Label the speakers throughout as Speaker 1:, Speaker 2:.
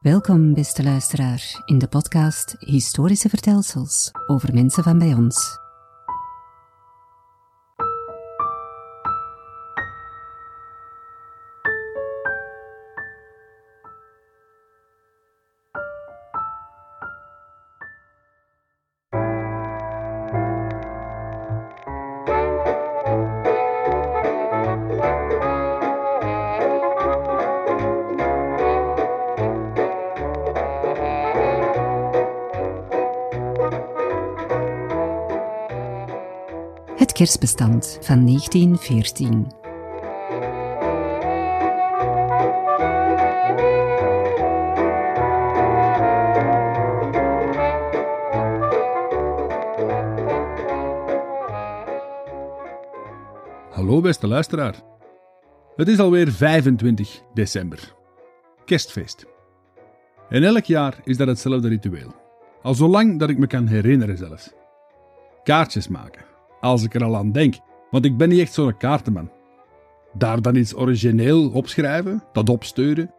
Speaker 1: Welkom, beste luisteraar, in de podcast Historische Vertelsels over mensen van bij ons. Kerstbestand van 1914.
Speaker 2: Hallo beste luisteraar. Het is alweer 25 december. Kerstfeest. En elk jaar is dat hetzelfde ritueel. Al zolang dat ik me kan herinneren zelfs. Kaartjes maken, als ik er al aan denk, want ik ben niet echt zo'n kaartenman. Daar dan iets origineel opschrijven, dat opsturen.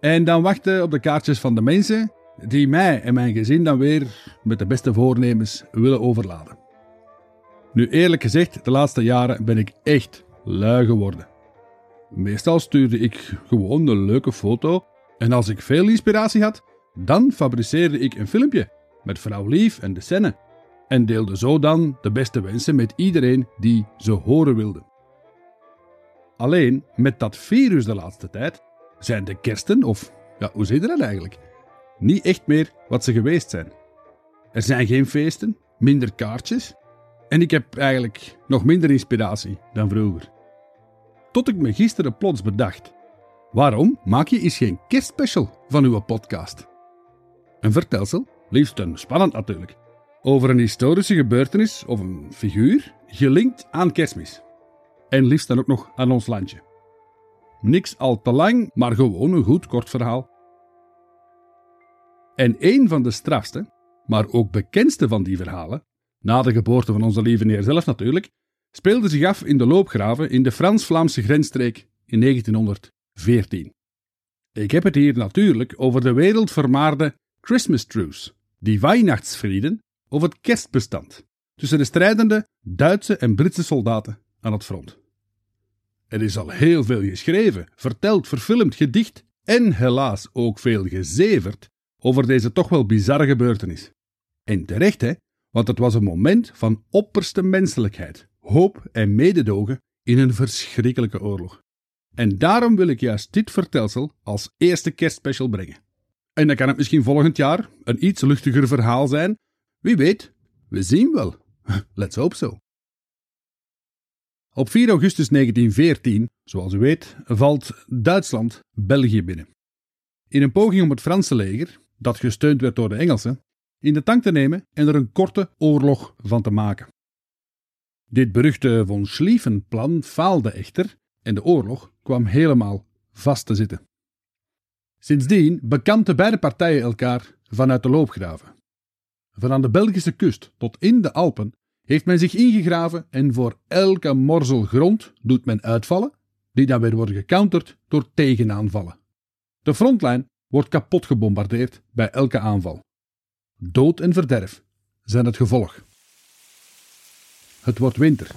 Speaker 2: En dan wachten op de kaartjes van de mensen die mij en mijn gezin dan weer met de beste voornemens willen overladen. Nu eerlijk gezegd, de laatste jaren ben ik echt lui geworden. Meestal stuurde ik gewoon een leuke foto en als ik veel inspiratie had, dan fabriceerde ik een filmpje met vrouw Lief en de scène en deelde zo dan de beste wensen met iedereen die ze horen wilde. Alleen met dat virus de laatste tijd zijn de kersten, of ja, hoe zit dat eigenlijk, niet echt meer wat ze geweest zijn. Er zijn geen feesten, minder kaartjes en ik heb eigenlijk nog minder inspiratie dan vroeger. Tot ik me gisteren plots bedacht: waarom maak je eens geen kerstspecial van uw podcast? Een vertelsel, liefst een spannend natuurlijk, over een historische gebeurtenis of een figuur gelinkt aan kerstmis. En liefst dan ook nog aan ons landje. Niks al te lang, maar gewoon een goed kort verhaal. En een van de strafste, maar ook bekendste van die verhalen, na de geboorte van onze lieve Heer zelf natuurlijk, speelde zich af in de loopgraven in de Frans-Vlaamse grensstreek in 1914. Ik heb het hier natuurlijk over de wereldvermaarde Christmas Truce, die Weihnachtsfrieden of het kerstbestand tussen de strijdende Duitse en Britse soldaten aan het front. Er is al heel veel geschreven, verteld, verfilmd, gedicht en helaas ook veel gezeverd over deze toch wel bizarre gebeurtenis. En terecht, hè, want het was een moment van opperste menselijkheid, hoop en mededogen in een verschrikkelijke oorlog. En daarom wil ik juist dit vertelsel als eerste kerstspecial brengen. En dan kan het misschien volgend jaar een iets luchtiger verhaal zijn. Wie weet, we zien wel. Let's hope so. Op 4 augustus 1914, zoals u weet, valt Duitsland België binnen. In een poging om het Franse leger, dat gesteund werd door de Engelsen, in de tank te nemen en er een korte oorlog van te maken. Dit beruchte von Schlieffen-plan faalde echter en de oorlog kwam helemaal vast te zitten. Sindsdien bekampten beide partijen elkaar vanuit de loopgraven. Van aan de Belgische kust tot in de Alpen heeft men zich ingegraven en voor elke morzel grond doet men uitvallen, die dan weer worden gecounterd door tegenaanvallen. De frontlijn wordt kapot gebombardeerd bij elke aanval. Dood en verderf zijn het gevolg. Het wordt winter.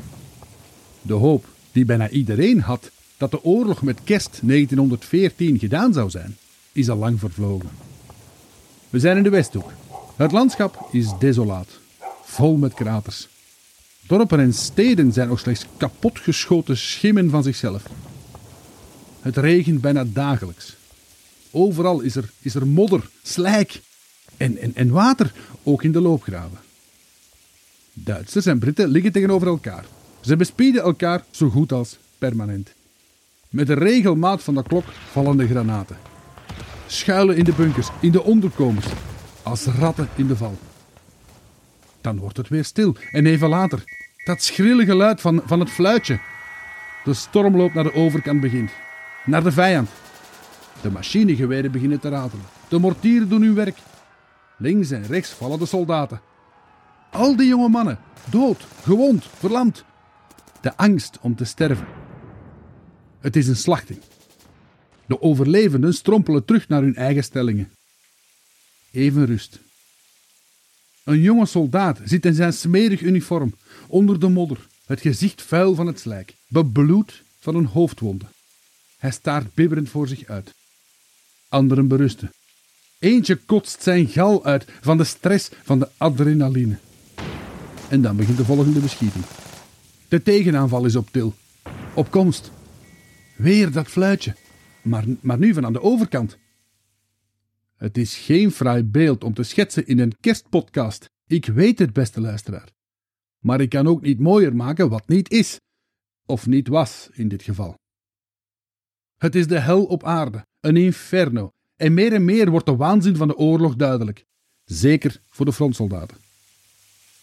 Speaker 2: De hoop die bijna iedereen had dat de oorlog met kerst 1914 gedaan zou zijn, is al lang vervlogen. We zijn in de Westhoek. Het landschap is desolaat, vol met kraters. Dorpen en steden zijn nog slechts kapotgeschoten schimmen van zichzelf. Het regent bijna dagelijks. Overal is er, is er modder, slijk en, en, en water, ook in de loopgraven. Duitsers en Britten liggen tegenover elkaar. Ze bespieden elkaar zo goed als permanent. Met de regelmaat van de klok vallen de granaten. Schuilen in de bunkers, in de onderkomens, als ratten in de val. Dan wordt het weer stil en even later, dat schrille geluid van, van het fluitje. De stormloop naar de overkant begint, naar de vijand. De machinegeweren beginnen te ratelen. De mortieren doen hun werk. Links en rechts vallen de soldaten. Al die jonge mannen, dood, gewond, verlamd. De angst om te sterven. Het is een slachting. De overlevenden strompelen terug naar hun eigen stellingen. Even rust. Een jonge soldaat zit in zijn smerig uniform, onder de modder, het gezicht vuil van het slijk, bebloed van een hoofdwonde. Hij staart bibberend voor zich uit. Anderen berusten. Eentje kotst zijn gal uit van de stress van de adrenaline. En dan begint de volgende beschieting. De tegenaanval is op til. Op komst. Weer dat fluitje. Maar, maar nu van aan de overkant. Het is geen fraai beeld om te schetsen in een kerstpodcast. Ik weet het, beste luisteraar. Maar ik kan ook niet mooier maken wat niet is. Of niet was in dit geval. Het is de hel op aarde, een inferno. En meer en meer wordt de waanzin van de oorlog duidelijk. Zeker voor de frontsoldaten.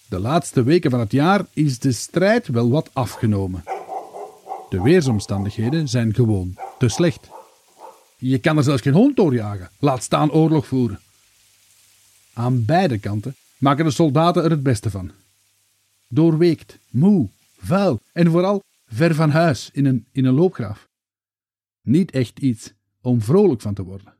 Speaker 2: De laatste weken van het jaar is de strijd wel wat afgenomen. De weersomstandigheden zijn gewoon te slecht. Je kan er zelfs geen hond doorjagen, laat staan oorlog voeren. Aan beide kanten maken de soldaten er het beste van. Doorweekt, moe, vuil en vooral ver van huis in een, in een loopgraaf. Niet echt iets om vrolijk van te worden.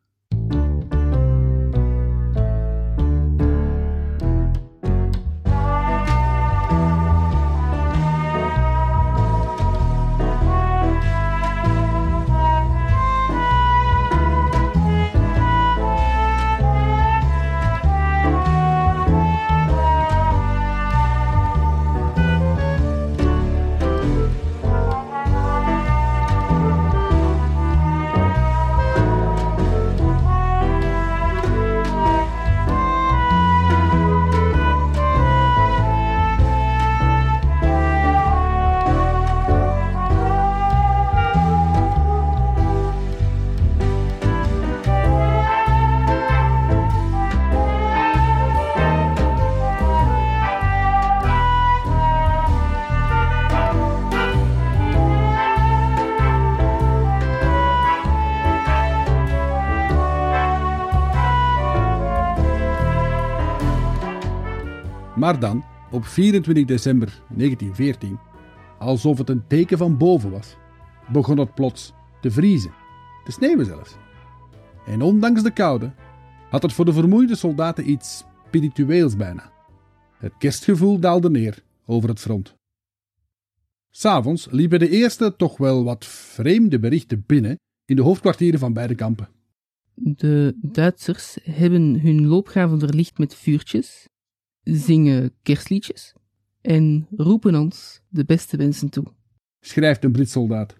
Speaker 2: Maar dan, op 24 december 1914, alsof het een teken van boven was, begon het plots te vriezen, te sneeuwen zelfs. En ondanks de koude had het voor de vermoeide soldaten iets spiritueels bijna. Het kerstgevoel daalde neer over het front. S'avonds liepen de eerste toch wel wat vreemde berichten binnen in de hoofdkwartieren van beide kampen.
Speaker 3: De Duitsers hebben hun loopgraven verlicht met vuurtjes zingen kerstliedjes en roepen ons de beste wensen toe.
Speaker 2: Schrijft een Brits soldaat.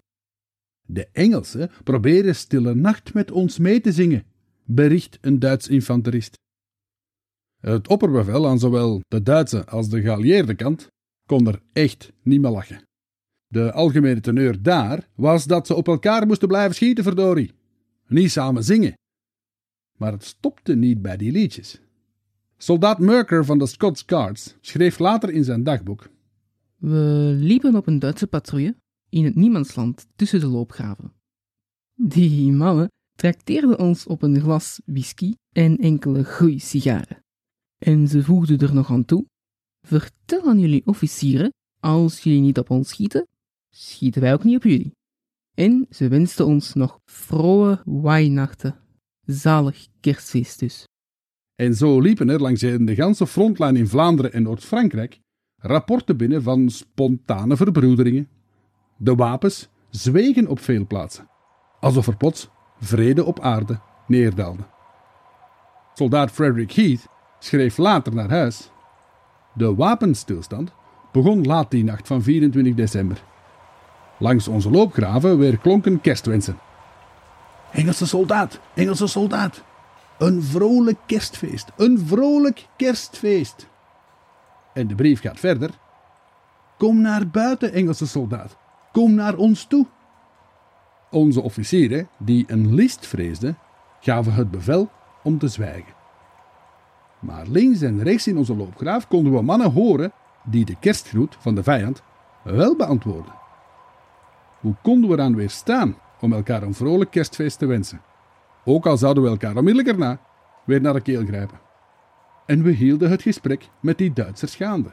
Speaker 2: De Engelsen proberen stille nacht met ons mee te zingen, bericht een Duits infanterist. Het opperbevel aan zowel de Duitse als de geallieerde kant kon er echt niet meer lachen. De algemene teneur daar was dat ze op elkaar moesten blijven schieten, verdorie. Niet samen zingen. Maar het stopte niet bij die liedjes. Soldaat Merker van de Scots Guards schreef later in zijn dagboek:
Speaker 3: We liepen op een Duitse patrouille in het niemandsland tussen de loopgraven. Die mannen trakteerden ons op een glas whisky en enkele groeisigaren. En ze voegden er nog aan toe: Vertel aan jullie officieren, als jullie niet op ons schieten, schieten wij ook niet op jullie. En ze wensten ons nog vroege Weihnachten. Zalig kerstfeest dus.
Speaker 2: En zo liepen er langs de ganse frontlijn in Vlaanderen en Noord-Frankrijk rapporten binnen van spontane verbroederingen. De wapens zwegen op veel plaatsen, alsof er plots vrede op aarde neerdaalde. Soldaat Frederick Heath schreef later naar huis: De wapenstilstand begon laat die nacht van 24 december. Langs onze loopgraven weer klonken kerstwensen. Engelse soldaat, Engelse soldaat, een vrolijk kerstfeest. Een vrolijk kerstfeest. En de brief gaat verder. Kom naar buiten, Engelse soldaat. Kom naar ons toe. Onze officieren, die een list vreesden, gaven het bevel om te zwijgen. Maar links en rechts in onze loopgraaf konden we mannen horen die de kerstgroet van de vijand wel beantwoorden. Hoe konden we eraan weerstaan om elkaar een vrolijk kerstfeest te wensen? Ook al zouden we elkaar onmiddellijk erna weer naar de keel grijpen. En we hielden het gesprek met die Duitsers gaande,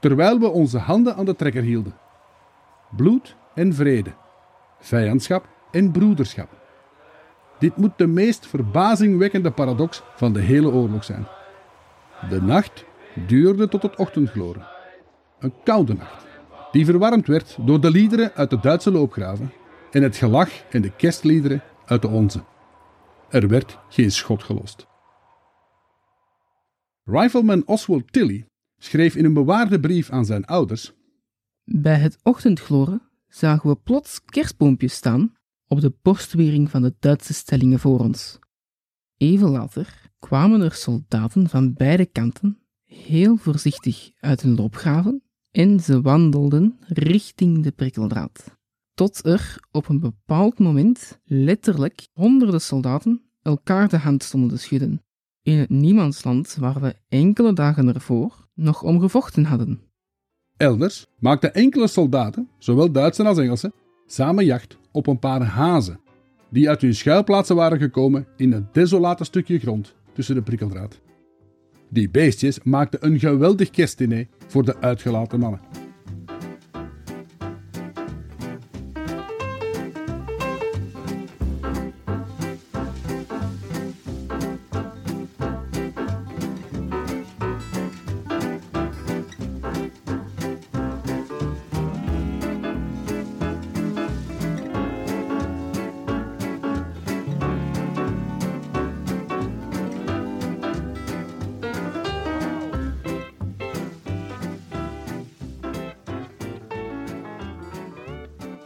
Speaker 2: terwijl we onze handen aan de trekker hielden. Bloed en vrede, vijandschap en broederschap. Dit moet de meest verbazingwekkende paradox van de hele oorlog zijn. De nacht duurde tot het ochtendgloren. Een koude nacht, die verwarmd werd door de liederen uit de Duitse loopgraven en het gelach en de kerstliederen uit de onze. Er werd geen schot gelost. Rifleman Oswald Tilley schreef in een bewaarde brief aan zijn ouders:
Speaker 3: Bij het ochtendgloren zagen we plots kerstboompjes staan op de borstwering van de Duitse stellingen voor ons. Even later kwamen er soldaten van beide kanten heel voorzichtig uit hun loopgraven en ze wandelden richting de prikkeldraad. Tot er op een bepaald moment letterlijk honderden soldaten elkaar de hand stonden te schudden. In het niemandsland waar we enkele dagen ervoor nog om gevochten hadden.
Speaker 2: Elders maakten enkele soldaten, zowel Duitse als Engelse, samen jacht op een paar hazen, die uit hun schuilplaatsen waren gekomen in het desolate stukje grond tussen de prikkeldraad. Die beestjes maakten een geweldig kerstdiner voor de uitgelaten mannen.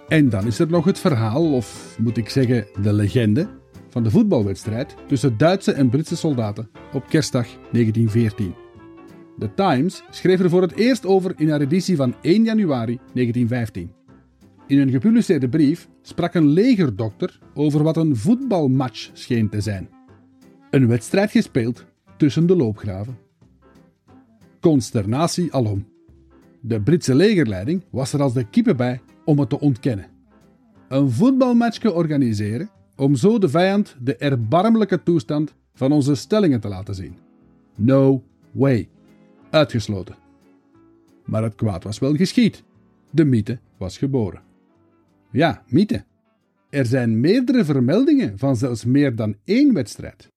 Speaker 2: En dan is er nog het verhaal, of moet ik zeggen de legende, van de voetbalwedstrijd tussen Duitse en Britse soldaten op kerstdag 1914. The Times schreef er voor het eerst over in haar editie van 1 januari 1915. In een gepubliceerde brief sprak een legerdokter over wat een voetbalmatch scheen te zijn. Een wedstrijd gespeeld tussen de loopgraven. Consternatie alom. De Britse legerleiding was er als de kippen bij om het te ontkennen. Een voetbalmatch organiseren om zo de vijand de erbarmelijke toestand van onze stellingen te laten zien. No way. Uitgesloten. Maar het kwaad was wel geschied. De mythe was geboren. Ja, mythe. Er zijn meerdere vermeldingen van zelfs meer dan één wedstrijd.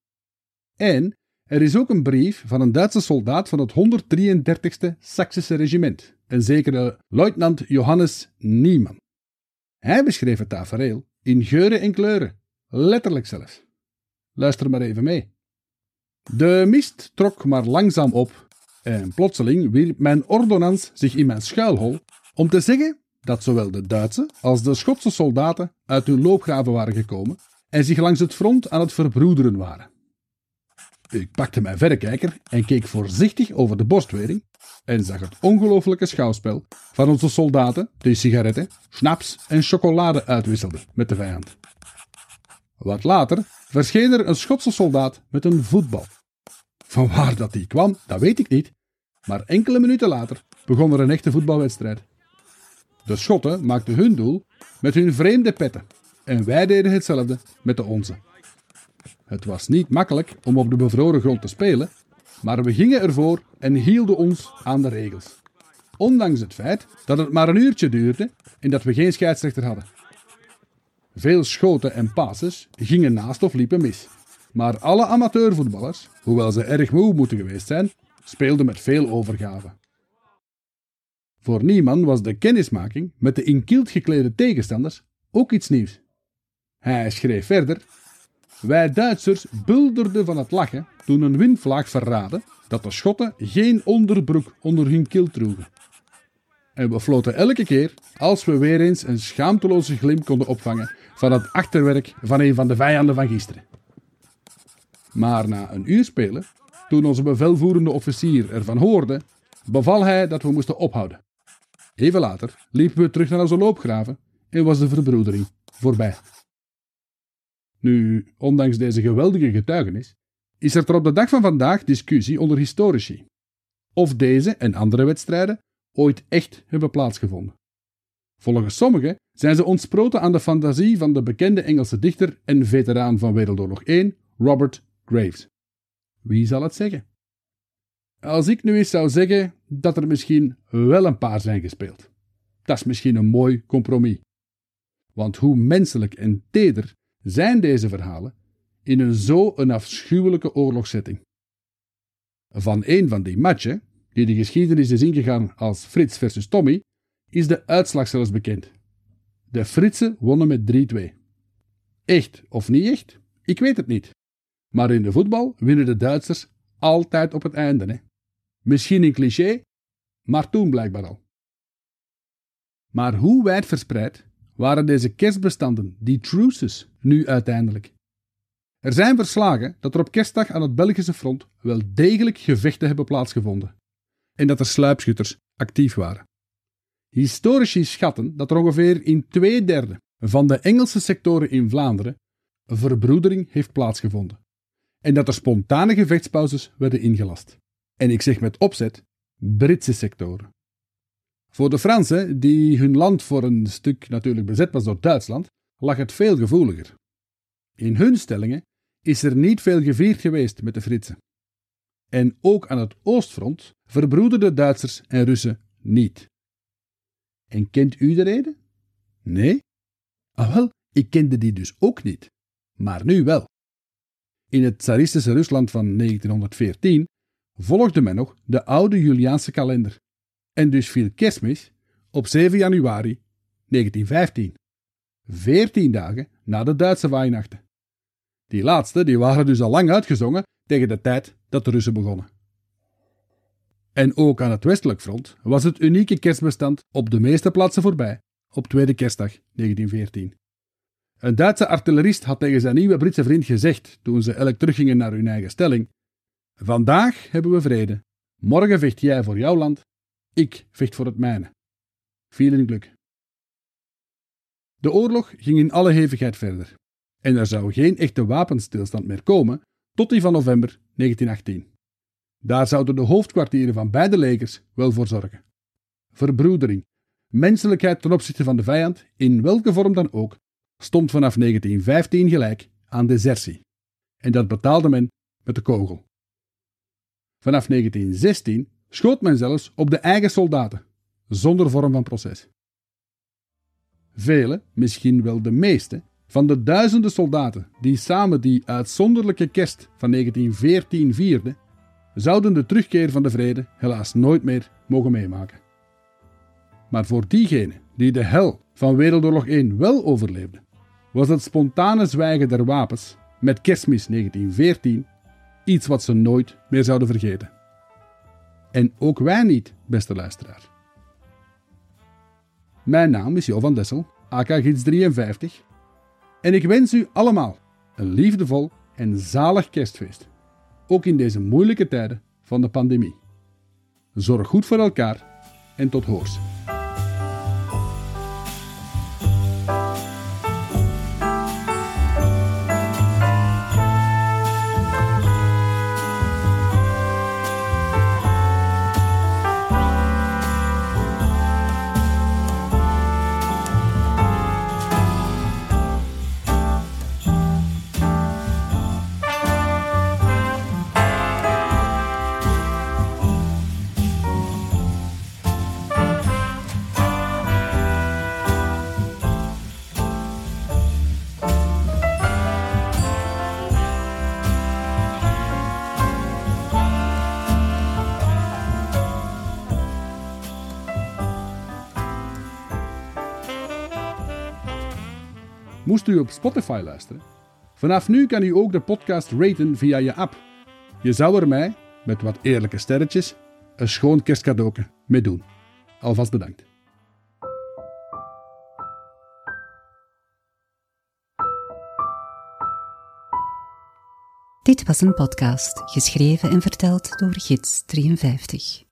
Speaker 2: En er is ook een brief van een Duitse soldaat van het 133ste Saksische regiment, een zekere luitenant Johannes Niemann. Hij beschreef het tafereel in geuren en kleuren, letterlijk zelfs. Luister maar even mee. De mist trok maar langzaam op en plotseling wierp mijn ordonnans zich in mijn schuilhol om te zeggen dat zowel de Duitse als de Schotse soldaten uit hun loopgraven waren gekomen en zich langs het front aan het verbroederen waren. Ik pakte mijn verrekijker en keek voorzichtig over de borstwering en zag het ongelooflijke schouwspel van onze soldaten die sigaretten, snaps en chocolade uitwisselden met de vijand. Wat later verscheen er een Schotse soldaat met een voetbal. Van waar dat die kwam, dat weet ik niet, maar enkele minuten later begon er een echte voetbalwedstrijd. De Schotten maakten hun doel met hun vreemde petten en wij deden hetzelfde met de onze. Het was niet makkelijk om op de bevroren grond te spelen, maar we gingen ervoor en hielden ons aan de regels. Ondanks het feit dat het maar een uurtje duurde en dat we geen scheidsrechter hadden. Veel schoten en passes gingen naast of liepen mis. Maar alle amateurvoetballers, hoewel ze erg moe moeten geweest zijn, speelden met veel overgave. Voor niemand was de kennismaking met de in kielt geklede tegenstanders ook iets nieuws. Hij schreef verder wij Duitsers bulderden van het lachen toen een windvlaag verraadde dat de Schotten geen onderbroek onder hun keel droegen. En we floten elke keer als we weer eens een schaamteloze glimp konden opvangen van het achterwerk van een van de vijanden van gisteren. Maar na een uur spelen, toen onze bevelvoerende officier ervan hoorde, beval hij dat we moesten ophouden. Even later liepen we terug naar onze loopgraven en was de verbroedering voorbij. Nu, ondanks deze geweldige getuigenis, is er op de dag van vandaag discussie onder historici. Of deze en andere wedstrijden ooit echt hebben plaatsgevonden. Volgens sommigen zijn ze ontsproten aan de fantasie van de bekende Engelse dichter en veteraan van Wereldoorlog I, Robert Graves. Wie zal het zeggen? Als ik nu eens zou zeggen dat er misschien wel een paar zijn gespeeld. Dat is misschien een mooi compromis. Want hoe menselijk en teder zijn deze verhalen in een zo een afschuwelijke oorlogszetting. Van een van die matchen, die de geschiedenis is ingegaan als Frits versus Tommy, is de uitslag zelfs bekend. De Fritsen wonnen met 3-2. Echt of niet echt? Ik weet het niet. Maar in de voetbal winnen de Duitsers altijd op het einde. Hè? Misschien een cliché, maar toen blijkbaar al. Maar hoe wijd verspreid waren deze kerstbestanden, die truces, nu uiteindelijk? Er zijn verslagen dat er op kerstdag aan het Belgische front wel degelijk gevechten hebben plaatsgevonden en dat er sluipschutters actief waren. Historici schatten dat er ongeveer in twee derde van de Engelse sectoren in Vlaanderen verbroedering heeft plaatsgevonden en dat er spontane gevechtspauzes werden ingelast. En ik zeg met opzet Britse sectoren. Voor de Fransen, die hun land voor een stuk natuurlijk bezet was door Duitsland, lag het veel gevoeliger. In hun stellingen is er niet veel gevierd geweest met de Fritsen. En ook aan het oostfront verbroederden Duitsers en Russen niet. En kent u de reden? Nee? Ah wel, ik kende die dus ook niet. Maar nu wel. In het tsaristische Rusland van 1914 volgde men nog de oude Juliaanse kalender. En dus viel kerstmis op 7 januari 1915, veertien dagen na de Duitse waainachten. Die laatste die waren dus al lang uitgezongen tegen de tijd dat de Russen begonnen. En ook aan het westelijk front was het unieke kerstbestand op de meeste plaatsen voorbij, op tweede kerstdag 1914. Een Duitse artillerist had tegen zijn nieuwe Britse vriend gezegd toen ze elk teruggingen naar hun eigen stelling: Vandaag hebben we vrede. Morgen vecht jij voor jouw land, ik vecht voor het mijne. Veel geluk. De oorlog ging in alle hevigheid verder. En er zou geen echte wapenstilstand meer komen tot die van november 1918. Daar zouden de hoofdkwartieren van beide legers wel voor zorgen. Verbroedering, menselijkheid ten opzichte van de vijand, in welke vorm dan ook, stond vanaf 1915 gelijk aan desertie. En dat betaalde men met de kogel. Vanaf 1916 schoot men zelfs op de eigen soldaten, zonder vorm van proces. Vele, misschien wel de meeste, van de duizenden soldaten die samen die uitzonderlijke kerst van 1914 vierden, zouden de terugkeer van de vrede helaas nooit meer mogen meemaken. Maar voor diegenen die de hel van Wereldoorlog 1 wel overleefden, was het spontane zwijgen der wapens met kerstmis 1914 iets wat ze nooit meer zouden vergeten. En ook wij niet, beste luisteraar. Mijn naam is Jo van Dessel, AK Gids 53, en ik wens u allemaal een liefdevol en zalig kerstfeest, ook in deze moeilijke tijden van de pandemie. Zorg goed voor elkaar en tot hoors. Moest u op Spotify luisteren? Vanaf nu kan u ook de podcast raten via je app. Je zou er mij, met wat eerlijke sterretjes, een schoon kerstcadeau mee doen. Alvast bedankt.
Speaker 1: Dit was een podcast, geschreven en verteld door Gids 53.